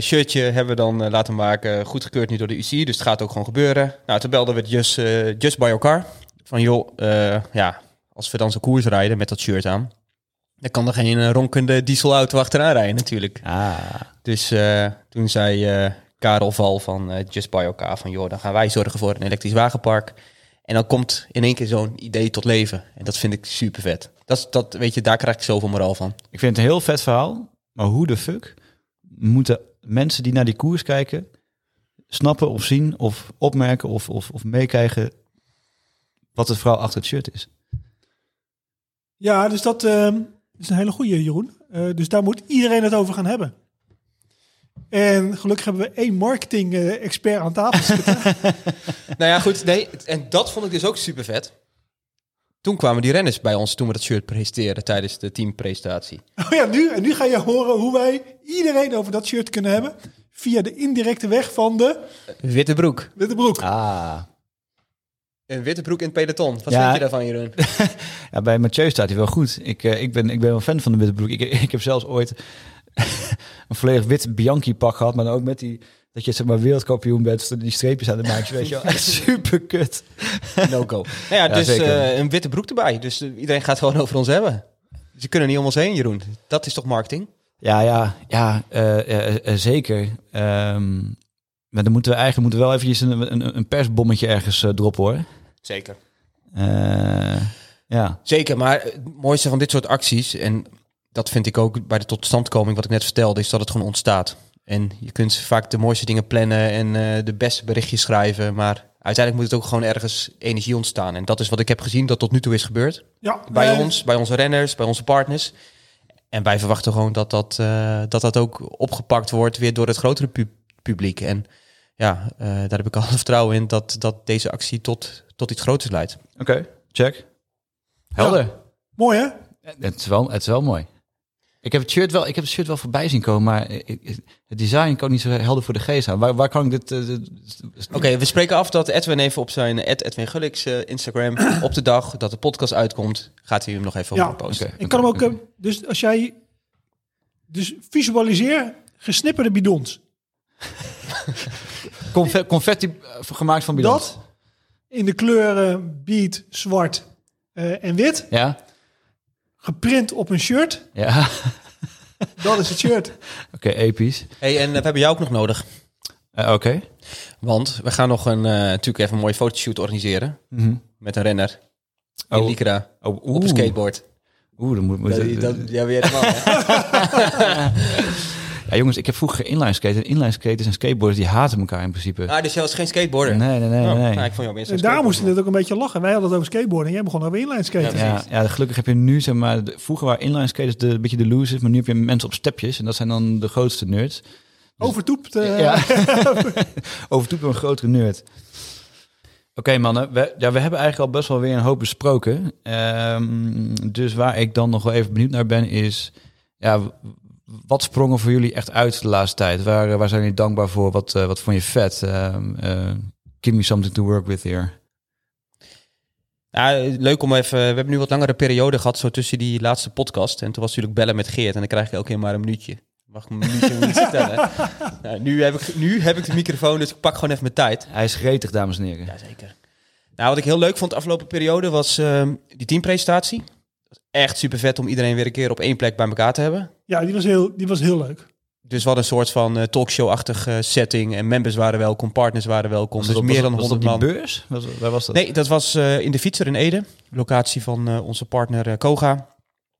shirtje hebben we dan laten maken. Goedgekeurd nu door de UC. Dus het gaat ook gewoon gebeuren. Nou, toen belden we het Just, Just By Your Car. Van joh, eh, ja, als we dan zo'n koers rijden met dat shirt aan. Dan kan er geen ronkende dieselauto achteraan rijden natuurlijk. Ah. Dus eh, toen zei eh, Karel Val van eh, Just By Your Car van joh, dan gaan wij zorgen voor een elektrisch wagenpark. En dan komt in één keer zo'n idee tot leven. En dat vind ik super vet. Dat, is- dat, weet je, daar krijg ik zoveel moraal van. Ik vind het een heel vet verhaal. Maar hoe de fuck moeten mensen die naar die koers kijken... snappen of zien of opmerken of, of, of meekrijgen... wat het verhaal achter het shirt is? Ja, dus dat eh, is een hele goede, Jeroen. Eh, dus daar moet iedereen het over gaan hebben. En gelukkig hebben we één marketing-expert aan tafel zitten. Nou ja, goed. Nee, en dat vond ik dus ook super vet. Toen kwamen die renners bij ons toen we dat shirt presenteren tijdens de teampresentatie. Oh ja, nu, en nu ga je horen hoe wij iedereen over dat shirt kunnen hebben. Via de indirecte weg van de Witte broek. witte broek. Ah. Een witte broek in het peloton. Wat Ja. vind je daarvan, Jeroen? Ja, bij Mathieu staat hij wel goed. Ik, eh, ik, ben, ik ben wel fan van de witte broek. Ik, ik heb zelfs ooit een volledig wit Bianchi-pak gehad, maar dan ook met die... Dat je zeg maar wereldkampioen bent, die streepjes aan de maatjes, weet je wel. Echt super kut. No go. Nou ja, Ja, dus eh, een witte broek erbij. Dus eh, iedereen gaat gewoon over ons hebben. Ze kunnen niet om ons heen, Jeroen. Dat is toch marketing? Ja, ja, ja, eh, zeker. Ehm, maar dan moeten we eigenlijk moeten we wel eventjes een, een, een persbommetje ergens droppen hoor. Zeker. Ja. Zeker, maar het mooiste van dit soort acties, en dat vind ik ook bij de totstandkoming wat ik net vertelde, is dat het gewoon ontstaat. En je kunt vaak de mooiste dingen plannen en eh, de beste berichtjes schrijven, maar uiteindelijk moet het ook gewoon ergens energie ontstaan. En dat is wat ik heb gezien dat tot nu toe is gebeurd. Ja, Bij ons, bij onze renners, bij onze partners. En wij verwachten gewoon dat dat, eh, dat, dat ook opgepakt wordt weer door het grotere pu- publiek. En ja, eh, daar heb ik al vertrouwen in dat, dat deze actie tot, tot iets groters leidt. Oké, check. Helder. Mooi hè? Het, is wel, het is wel mooi. Ik heb het shirt wel, ik heb het shirt wel voorbij zien komen, maar ik- ik- het design kan niet zo helder voor de geest aan. Waar, waar kan ik dit... eh, dit- Oké, we spreken af dat Edwin even op zijn Ed Edwin Gullix eh, Instagram op de dag dat de podcast uitkomt, gaat hij hem nog even Ja. posten. Ik kan hem ook, eh, dus als jij, dus visualiseer gesnipperde bidons. Confe- confetti eh, gemaakt van bilans. Dat in de kleuren beat, zwart eh, en wit, Ja? Geprint op een shirt. Ja. Dat is het shirt. Oké, episch. Hey, en eh, we hebben jou ook nog nodig. Eh, Oké. Want we gaan nog een, eh, natuurlijk even een mooie fotoshoot organiseren Mhm. met een renner in Oh. Lycra Oh, op een skateboard. Oeh, dan moet... moet Dat, dat, ja, weer helemaal? Ja, jongens, ik heb vroeger inline skaten. En inline skaters en skateboarders, die haten elkaar in principe. Ah, dus jij was geen skateboarder? Nee, nee, nee, Oh, nee. nou, ik vond jou En daar moesten we ook een beetje lachen. Wij hadden het over skateboarden en jij begon over inline skaten. Ja, Ja, ja, gelukkig heb je nu, zeg maar, de- vroeger waren inline skaters de, een beetje de losers, maar nu heb je mensen op stepjes en dat zijn dan de grootste nerds. Overtoept. eh, Ja. Overtoep een grotere nerd. Oké mannen, we, ja, we hebben eigenlijk al best wel weer een hoop besproken. Ehm, dus waar ik dan nog wel even benieuwd naar ben is... ja, wat sprong er voor jullie echt uit de laatste tijd? Waar, waar zijn jullie dankbaar voor? Wat, eh, wat vond je vet? Ehm, eh, give me something to work with here. Ja, leuk om even. We hebben nu wat langere periode gehad, zo tussen die laatste podcast. En toen was natuurlijk bellen met Geert. En dan krijg ik elke keer maar een minuutje. Mag ik een minuutje ik vertellen? Nou, nu, heb ik, nu heb ik de microfoon, dus ik pak gewoon even mijn tijd. Hij is gretig, dames en heren. Jazeker. Nou, wat ik heel leuk vond de afgelopen periode was ehm, die teampresentatie. Echt super vet om iedereen weer een keer op één plek bij elkaar te hebben. Ja, die was heel, die was heel leuk. Dus we hadden een soort van eh, talkshow-achtige setting. En members waren welkom, partners waren welkom. Was dus op- meer dan dat- was 100 dat man. die beurs? Was, waar was dat? Nee, dat was eh, in de Fietser in Ede. Locatie van eh, onze partner eh, Koga.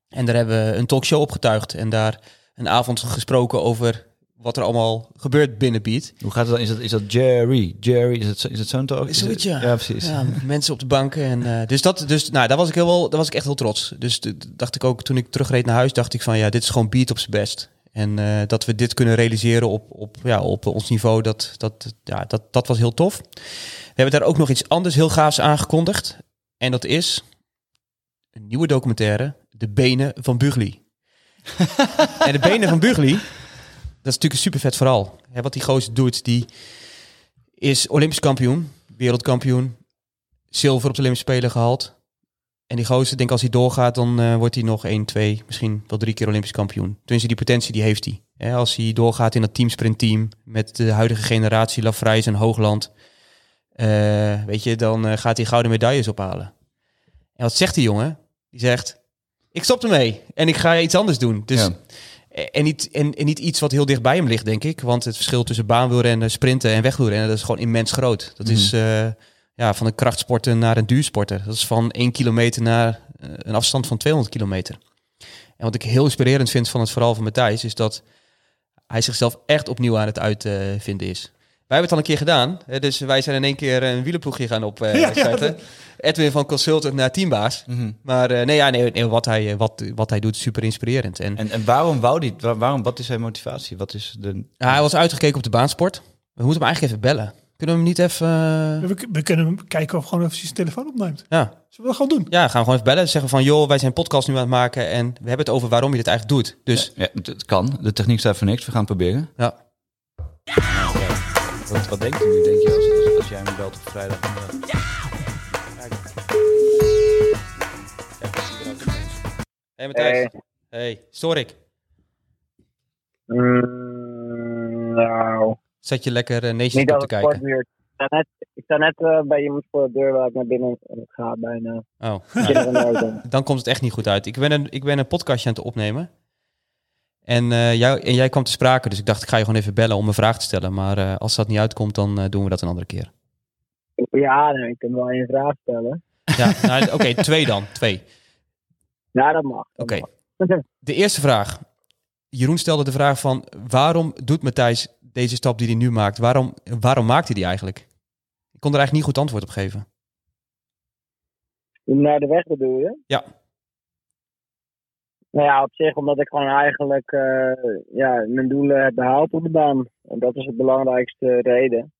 En daar hebben we een talkshow opgetuigd. En daar een avond gesproken over wat er allemaal gebeurt binnen Beat. Hoe gaat het dan? Is dat, is dat Jerry? Jerry, is het, is het zo'n talk? Is het- ja. Ja, precies. Ja, mensen op de banken. En, eh, dus dat, dus, nou, daar was ik heel wel, daar was ik echt heel trots. Dus dacht ik ook, toen ik terugreed naar huis, dacht ik van ja, dit is gewoon beat op zijn best. En eh, dat we dit kunnen realiseren op, op, ja, op ons niveau, dat, dat, ja, dat, dat was heel tof. We hebben daar ook nog iets anders heel gaafs aangekondigd. En dat is een nieuwe documentaire, De Benen van Bugli. en De Benen van Bugli, dat is natuurlijk een super vet verhaal. Hè, wat die gozer doet, die is Olympisch kampioen, wereldkampioen, zilver op de Olympische Spelen gehaald. En die gozer, denk als hij doorgaat, dan eh, wordt hij nog 1, 2, misschien wel drie keer Olympisch kampioen. Tenminste, die potentie die heeft hij. Hè, als hij doorgaat in dat teamsprintteam met de huidige generatie, Lafrijs en Hoogland, eh, weet je, dan eh, gaat hij gouden medailles ophalen. En wat zegt die jongen? Die zegt, ik stop ermee en ik ga iets anders doen. Dus Ja. En niet, en, en niet iets wat heel dicht bij hem ligt, denk ik. Want het verschil tussen baanwielrennen, sprinten en wegwielrennen, dat is gewoon immens groot. Dat is eh, ja, van een krachtsporter naar een duursporter. Dat is van 1 kilometer naar eh, een afstand van 200 kilometer. En wat ik heel inspirerend vind van het verhaal van Matthijs, is dat hij zichzelf echt opnieuw aan het uitvinden is. Wij hebben het al een keer gedaan. Hè, dus wij zijn in één keer een wielerploegje gaan opzetten. Edwin van consultant naar teambaas. Mhm. Maar eh, nee, ja, nee, nee, wat, hij, eh, wat, wat hij doet is super inspirerend. En En, en waarom wou die? waar- Waarom, wat is zijn motivatie? Wat is de... Ja, hij was uitgekeken op de baansport. We moeten hem eigenlijk even bellen. Kunnen we hem niet even... eh, We, we kunnen hem kijken of gewoon even zijn telefoon opneemt. Ja. Zullen we dat gewoon doen? ja, gaan we gewoon even bellen. Zeggen van, joh, wij zijn podcast nu aan het maken en we hebben het over waarom je dit eigenlijk doet. Dus Ja, het, het kan. De techniek staat voor niks. We gaan het proberen. ja. Wat, wat denk je nu? Denk je als, als, als jij me belt op vrijdag? Hey Matthijs. Hey. Hey, stoor ik? Mm, nou, Zat je lekker uh, niet op als te kijken? Ik sta net, ik sta net eh, bij iemand voor de deur waar ik naar binnen ga bijna. Oh, dan komt het echt niet goed uit. Ik ben een, ik ben een podcastje aan het opnemen. En, eh, jou, en jij kwam te sprake, dus ik dacht ik ga je gewoon even bellen om een vraag te stellen. Maar eh, als dat niet uitkomt, dan eh, doen we dat een andere keer. Ja, nee, ik kan wel een vraag stellen. Ja, nou, oké, twee dan. Twee. Ja, dat mag. Oké. De eerste vraag. Jeroen stelde de vraag van waarom doet Matthijs deze stap die hij nu maakt? Waarom, waarom maakt hij die eigenlijk? Ik kon er eigenlijk niet goed antwoord op geven. Naar de weg bedoel je? Ja. Nou ja, op zich omdat ik gewoon eigenlijk eh, ja, mijn doelen heb behaald op de baan. En dat is de belangrijkste reden.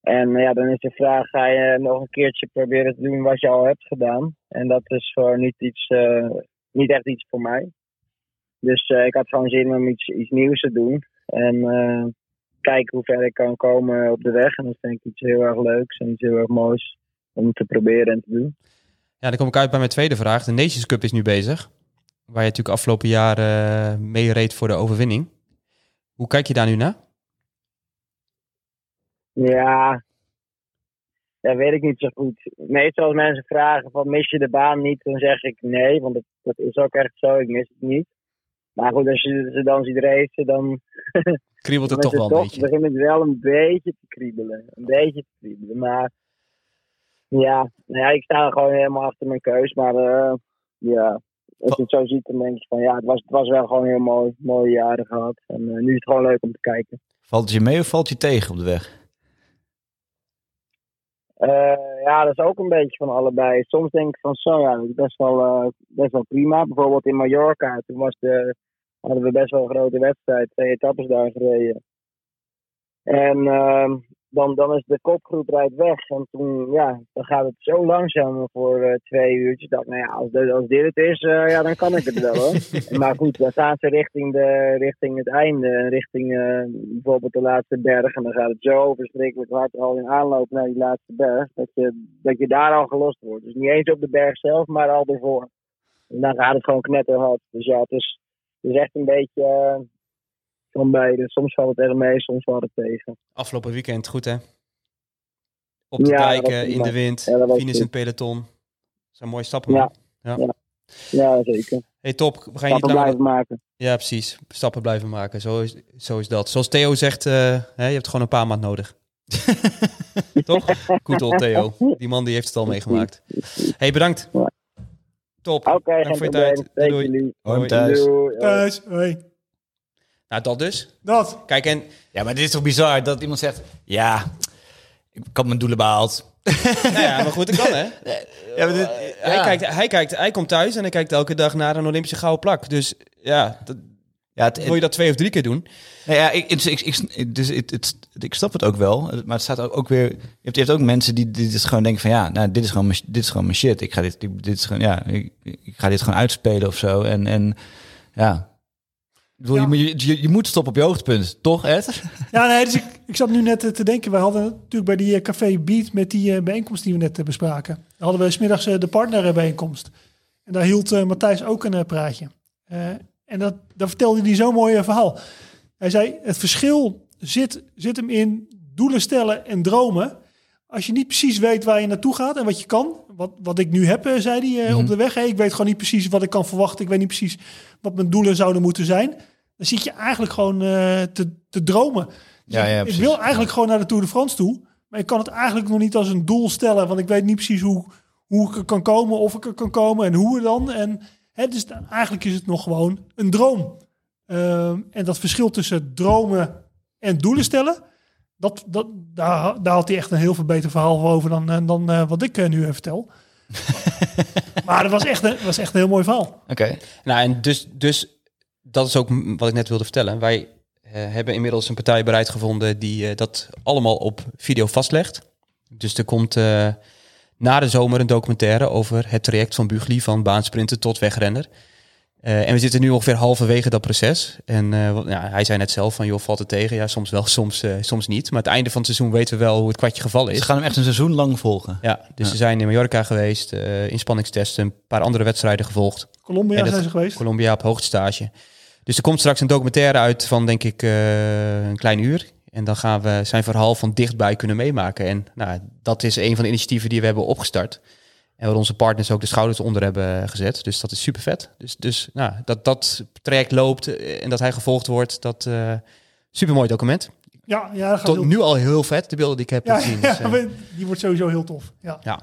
En ja, dan is de vraag, ga je nog een keertje proberen te doen wat je al hebt gedaan? En dat is gewoon niet, iets, eh, niet echt iets voor mij. Dus eh, ik had gewoon zin om iets, iets nieuws te doen. En eh, kijken hoe ver ik kan komen op de weg. En dat denk ik iets heel erg leuks en iets heel erg moois om te proberen en te doen. Ja, dan kom ik uit bij mijn tweede vraag. De Nations Cup is nu bezig. Waar je natuurlijk afgelopen jaar eh mee reed voor de overwinning. Hoe kijk je daar nu naar? Ja, dat weet ik niet zo goed. Meestal als mensen vragen van mis je de baan niet, dan zeg ik nee, want dat, dat is ook echt zo, ik mis het niet. Maar goed, als je ze dan ziet racen, dan Kriebelt het toch wel een beetje. begint het wel een beetje te kriebelen. Een beetje te kriebelen, maar ja, nou ja ik sta er gewoon helemaal achter mijn keus. Maar eh, ja, als je het zo ziet, dan denk je van ja, het was, het was wel gewoon heel mooi. Mooie jaren gehad. En eh, nu is het gewoon leuk om te kijken. Valt het je mee of valt je tegen op de weg? Eh, ja, dat is ook een beetje van allebei. Soms denk ik van zo, ja, dat is best wel, eh, best wel prima. Bijvoorbeeld in Mallorca, toen was de, hadden we best wel een grote wedstrijd. Twee etappes daar gereden. En ehm, dan, dan is de kopgroep rijdt weg. En toen, ja, dan gaat het zo langzaam voor eh, twee uurtjes. Dat, nou ja, als, dit- als dit het is, eh, ja, dan kan ik het wel hoor. maar goed, dan gaan ze richting, de, richting het einde. en Richting eh, bijvoorbeeld de laatste berg. En dan gaat het zo verschrikkelijk hard al in aanloop naar die laatste berg. Dat je, dat je daar al gelost wordt. Dus niet eens op de berg zelf, maar al ervoor. En dan gaat het gewoon knetterhard. Dus ja, het is, het is echt een beetje van beide. Soms valt het echt mee, soms valt het tegen. Afgelopen weekend, goed hè? Op de Ja, dijken, in de wind, Ja, finish in het peloton. Dat zijn mooie stappen, Ja. man. Ja, zeker. Hey, top. We gaan je niet Stappen langer... blijven maken. Ja, precies. Stappen blijven maken. Zo is, zo is dat. Zoals Theo zegt, eh, hè, je hebt gewoon een paar maand nodig. Toch? Goed op, Theo. Die man die heeft het al meegemaakt. hey, bedankt. Ja. Top. Oké, Dank geen voor je tijd. Hoi, thuis. Doei. Hoi. Thuis, hoi. Nou, dat dus. Dat. Kijk, en Ja, maar dit is toch bizar dat iemand zegt... Ja, ik had mijn doelen behaald. nou ja, maar goed, dat kan hè. Ja, maar dit, Hij, ja. kijkt, hij, kijkt, hij komt thuis en hij kijkt elke dag naar een Olympische gouden plak. Dus ja, dat, Ja, het, wil je dat twee of drie keer doen? Nou ja, ik, ik, ik, dus het, het, ik snap het ook wel. Maar het staat ook, ook weer. Je hebt, je hebt ook mensen die, die dus gewoon denken van ja, nou, dit is gewoon mijn, dit is gewoon mijn shit. Ik ga dit, dit, dit is gewoon, ja, ik, ik ga dit gewoon uitspelen of zo. En, en ja. Ik bedoel, Ja. Je, moet- je, je moet stoppen op je hoogtepunt, toch, Ed? Ja, nee, dus ik, ik zat nu net eh, te denken. Wij hadden natuurlijk bij die eh, Café Beat met die eh, bijeenkomst die we net bespraken. Hadden we smiddags de partnerbijeenkomst. En daar hield Matthijs ook een praatje. En dat, daar vertelde hij zo'n mooi verhaal. Hij zei, het verschil zit, zit hem in doelen stellen en dromen. Als je niet precies weet waar je naartoe gaat en wat je kan. Wat, wat ik nu heb, zei hij op de weg. Hey, ik weet gewoon niet precies wat ik kan verwachten. Ik weet niet precies wat mijn doelen zouden moeten zijn. Dan zit je eigenlijk gewoon eh, te, te dromen. Dus Ja, ja, ik wil eigenlijk gewoon naar de Tour de France toe. Maar ik kan het eigenlijk nog niet als een doel stellen. Want ik weet niet precies hoe, hoe ik er kan komen, of ik er kan komen en hoe dan. En hè, dus dan- eigenlijk is het nog gewoon een droom. Ehm, en dat verschil tussen dromen en doelen stellen, dat, dat, daar, daar had hij echt een heel veel beter verhaal over dan, eh, dan eh, wat ik eh, nu vertel. maar het was echt, een, was echt een heel mooi verhaal. Oké. Nou, en dus, dus dat is ook wat ik net wilde vertellen. Wij eh, hebben inmiddels een partij bereid gevonden die eh, dat allemaal op video vastlegt. Dus er komt eh, na de zomer een documentaire over het traject van Bugli van baansprinter tot wegrenner. Eh, en we zitten nu ongeveer halverwege dat proces. En eh, ja, hij zei net zelf van, joh, valt het tegen? Ja, soms wel, soms, eh, soms niet. Maar het einde van het seizoen weten we wel hoe het kwartje gevallen is. Ze gaan hem echt een seizoen lang volgen. Ja, dus Ja. ze zijn in Mallorca geweest, eh inspanningstesten, een paar andere wedstrijden gevolgd. Colombia zijn ze geweest. Colombia op hoogtestage. Dus er komt straks een documentaire uit van, denk ik, eh, een klein uur. En dan gaan we zijn verhaal van dichtbij kunnen meemaken. En nou, dat is een van de initiatieven die we hebben opgestart. En waar onze partners ook de schouders onder hebben gezet. Dus dat is super vet. Dus, dus nou, dat dat traject loopt eh, en dat hij gevolgd wordt, dat eh super mooi document. Ja, ja, dat gaat Tot heel- nu al heel vet, de beelden die ik heb ja, gezien. Dus, die wordt sowieso heel tof. Ja. ja.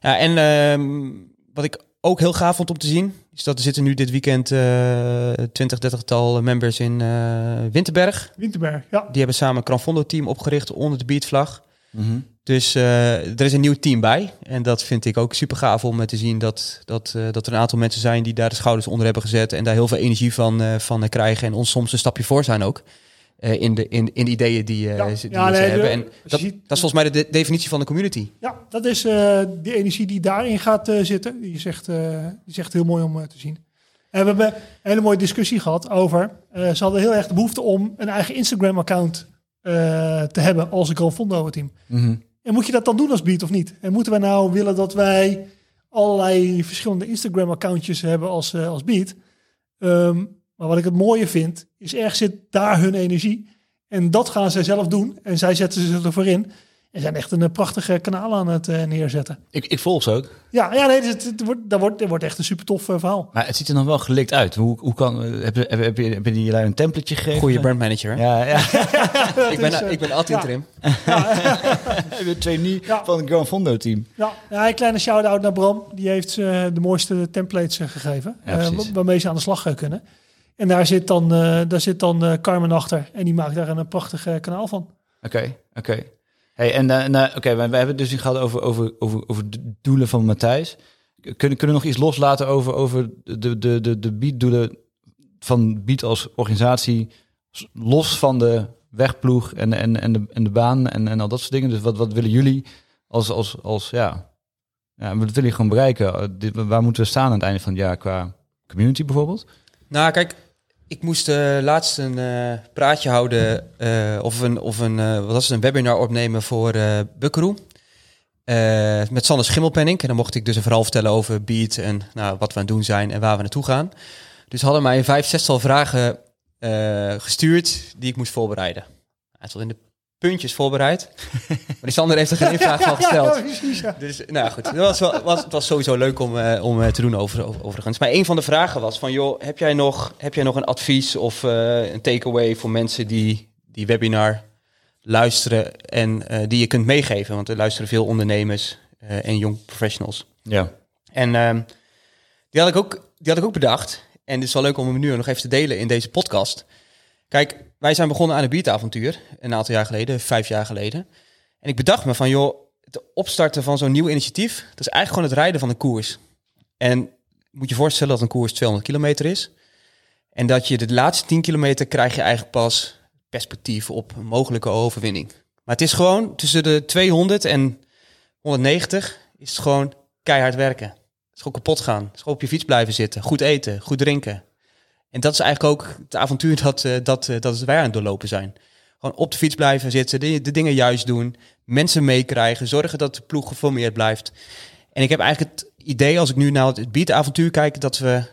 ja en ehm, wat ik ook heel gaaf vond om te zien, is dat er zitten nu dit weekend eh 20, 30 tal members in eh, Winterberg. Winterberg, ja. Die hebben samen een Cranfondo-team opgericht onder de beatvlag. Mhm. Dus eh, er is een nieuw team bij. En dat vind ik ook super gaaf om te zien dat, dat, eh, dat er een aantal mensen zijn die daar de schouders onder hebben gezet. En daar heel veel energie van, eh, van krijgen. En ons soms een stapje voor zijn ook. Eh, in, de, in, in de ideeën die, eh, Ja. ze, die Ja, ze nee, de- hebben. En dat, ziet- dat is volgens mij de de definitie van de community. Ja, dat is eh, de energie die daarin gaat zitten. Die is, echt, die is echt heel mooi om te zien. En we hebben een hele mooie discussie gehad over... ze hadden heel erg de behoefte om een eigen Instagram-account te hebben als een Grand Fondo-team. Mhm. En moet je dat dan doen als Beat of niet? En moeten wij nou willen dat wij allerlei verschillende Instagram-accountjes hebben als, als Beat? Ehm, maar wat ik het mooie vind, is erg zit daar hun energie. En dat gaan zij zelf doen. En zij zetten ze ervoor in. En zijn echt een eh, prachtige kanaal aan het eh, neerzetten. Ik, ik volg ze ook. Ja, ja nee, het, het wordt, dat, wordt, dat wordt echt een super tof verhaal. Maar het ziet er nog wel gelikt uit. Hoe, hoe kan, heb, je, heb, heb, je, heb je die lui een templetje gegeven? Goede brandmanager. hè? Ja, ja. ik, ben, is, eh, ik ben altijd ja. interim. Ja. van het Grand Fondo team. Ja, ja, een kleine shout-out naar Bram. Die heeft ze de mooiste templates eh, gegeven. Ja, eh, waarmee ze aan de slag eh, kunnen. En daar zit dan, eh, daar zit dan eh, Carmen achter. En die maakt daar een, eh, prachtig eh, kanaal van. Oké, oké. Hey, en nou, oké, we, we hebben het dus nu gehad over, over, over, over de doelen van Matthijs. Kunnen, kunnen we nog iets loslaten over, over de, de, de, de beatdoelen van Beat als organisatie, los van de wegploeg en, en, en, de, en de baan en, en al dat soort dingen. Dus wat, wat willen jullie als, als, als ja, ja, wat willen jullie gewoon bereiken? Waar moeten we staan aan het einde van het jaar qua community bijvoorbeeld? Nou, kijk, ik moest eh, laatst een eh, praatje houden eh, of een, of een, wat was het, een webinar opnemen voor. Eh, met Sander Schimmelpenning. En dan mocht ik dus een verhaal vertellen over Beat en nou, wat we aan het doen zijn en waar we naartoe gaan. Dus hadden mij vijf, zestal vragen gestuurd die ik moest voorbereiden. Hij zat in de puntjes voorbereid. maar die Sander heeft er geen vraag van gesteld. Ja, precies, ja. Dus nou goed, het was, wel, was, het was sowieso leuk om, eh, om eh, te doen over, over- overigens. Maar een van de vragen was van, joh, heb jij nog, heb jij nog een advies of eh, een takeaway voor mensen die die webinar luisteren en eh, die je kunt meegeven? Want er luisteren veel ondernemers eh, en jong professionals. Ja. En ehm, die, had ik ook, die had ik ook bedacht. En het is wel leuk om hem nu nog even te delen in deze podcast. Kijk, wij zijn begonnen aan een biertavontuur een aantal jaar geleden, vijf jaar geleden. En ik bedacht me van, joh, het opstarten van zo'n nieuw initiatief, dat is eigenlijk gewoon het rijden van een koers. En moet je voorstellen dat een koers 200 kilometer is. En dat je de laatste 10 kilometer krijg je eigenlijk pas perspectief op een mogelijke overwinning. Maar het is gewoon tussen de 200 en 190 is het gewoon keihard werken. Het is gewoon kapot gaan. Het is gewoon op je fiets blijven zitten. Goed eten, goed drinken. En dat is eigenlijk ook het avontuur dat, eh, dat, eh, dat wij aan het doorlopen zijn. Gewoon op de fiets blijven zitten, de, de dingen juist doen, mensen meekrijgen, zorgen dat de ploeg geformeerd blijft. En ik heb eigenlijk het idee, als ik nu naar het beatavontuur kijk, dat we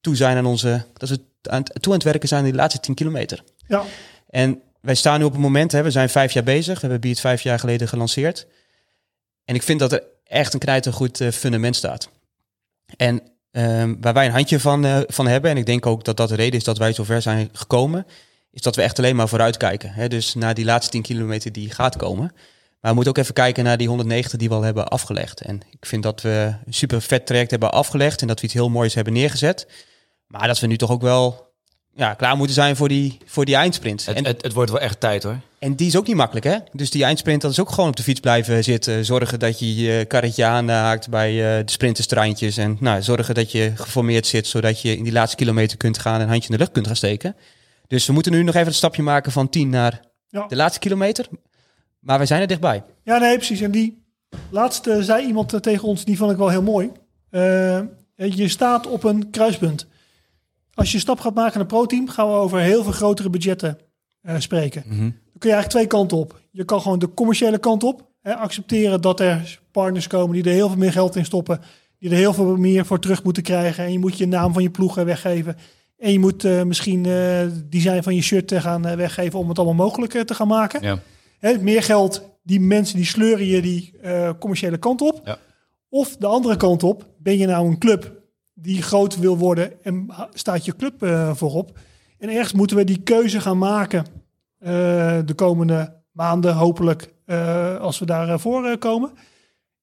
toe zijn aan onze, dat we aan, toe aan het werken zijn in de laatste 10 kilometer. Ja. En wij staan nu op het moment, hè, we zijn vijf jaar bezig. We hebben Beat vijf jaar geleden gelanceerd. En ik vind dat er echt een knijtergoed eh, fundament staat. En ehm, waar wij een handje van, eh, van hebben, en ik denk ook dat dat de reden is dat wij zover zijn gekomen, is dat we echt alleen maar vooruit kijken. Hè? Dus naar die laatste 10 kilometer die gaat komen. Maar we moeten ook even kijken naar die 190 die we al hebben afgelegd. En ik vind dat we een super vet traject hebben afgelegd en dat we iets heel moois hebben neergezet. Maar dat we nu toch ook wel ja, klaar moeten zijn voor die, voor die eindsprint. Het, en, het, het wordt wel echt tijd hoor. en die is ook niet makkelijk, hè? Dus die eindsprint, dat is ook gewoon op de fiets blijven zitten. Zorgen dat je je karretje aanhaakt bij eh, de sprinterstreintjes. En nou, zorgen dat je geformeerd zit, zodat je in die laatste kilometer kunt gaan en een handje in de lucht kunt gaan steken. Dus we moeten nu nog even het stapje maken van 10 naar Ja. de laatste kilometer. Maar we zijn er dichtbij. Ja, nee, precies. En die laatste zei iemand eh, tegen ons, die vond ik wel heel mooi. Eh, je staat op een kruispunt. Als je een stap gaat maken naar pro-team, gaan we over heel veel grotere budgetten eh, spreken. Dan kun je eigenlijk twee kanten op. Je kan gewoon de commerciële kant op. Hè, accepteren dat er partners komen die er heel veel meer geld in stoppen. Die er heel veel meer voor terug moeten krijgen. En je moet je naam van je ploeg eh, weggeven. En je moet eh, misschien eh, het design van je shirt gaan weggeven om het allemaal mogelijk te gaan maken. Ja. Hè, meer geld, die mensen die sleuren je die commerciële kant op. Ja. Of de andere kant op, ben je nou een club die groot wil worden en staat je club eh, voorop. En ergens moeten we die keuze gaan maken eh, de komende maanden, hopelijk, eh, als we daarvoor voor komen.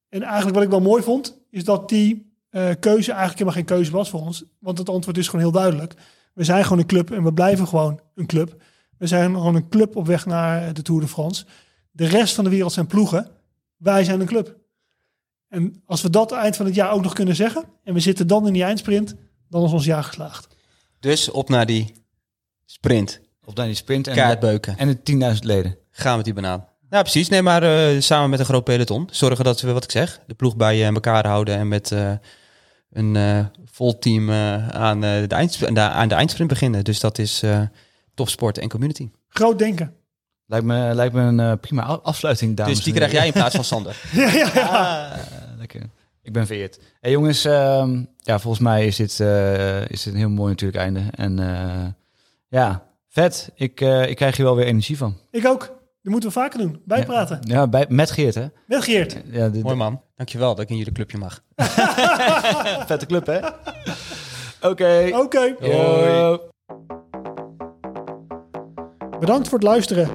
En eigenlijk wat ik wel mooi vond, is dat die keuze eigenlijk helemaal geen keuze was voor ons. Want het antwoord is gewoon heel duidelijk. We zijn gewoon een club en we blijven gewoon een club. We zijn gewoon een club op weg naar de Tour de France. De rest van de wereld zijn ploegen. Wij zijn een club. En als we dat eind van het jaar ook nog kunnen zeggen, en we zitten dan in die eindsprint, dan is ons jaar geslaagd. Dus op naar die sprint. Op naar die sprint en, Kaartbeuken. en de 10.000 leden. Gaan met die banaan. Ja, precies. Nee, maar eh, samen met een groot peloton. Zorgen dat we, wat ik zeg, de ploeg bij eh, elkaar houden. En met eh, een eh, vol team eh, aan, eh, de eindsprint, aan de eindsprint beginnen. Dus dat is eh topsport en community. Groot denken. Lijkt me, lijkt me een prima afsluiting, dames dus die krijg jij in plaats van Sander. ja, ja, ja. Ah, lekker. Ik ben vereerd. Hey jongens, ehm, ja, volgens mij is dit, eh, is dit een heel mooi natuurlijk einde. En eh, ja, vet. Ik, eh, ik krijg hier wel weer energie van. Ik ook. Dat moeten we vaker doen. Bijpraten. Ja, bij, met Geert, hè? Met Geert. Ja, de, Mooi man. Dankjewel dat ik in jullie clubje mag. vette club, hè? Oké. Oké. Bedankt voor het luisteren.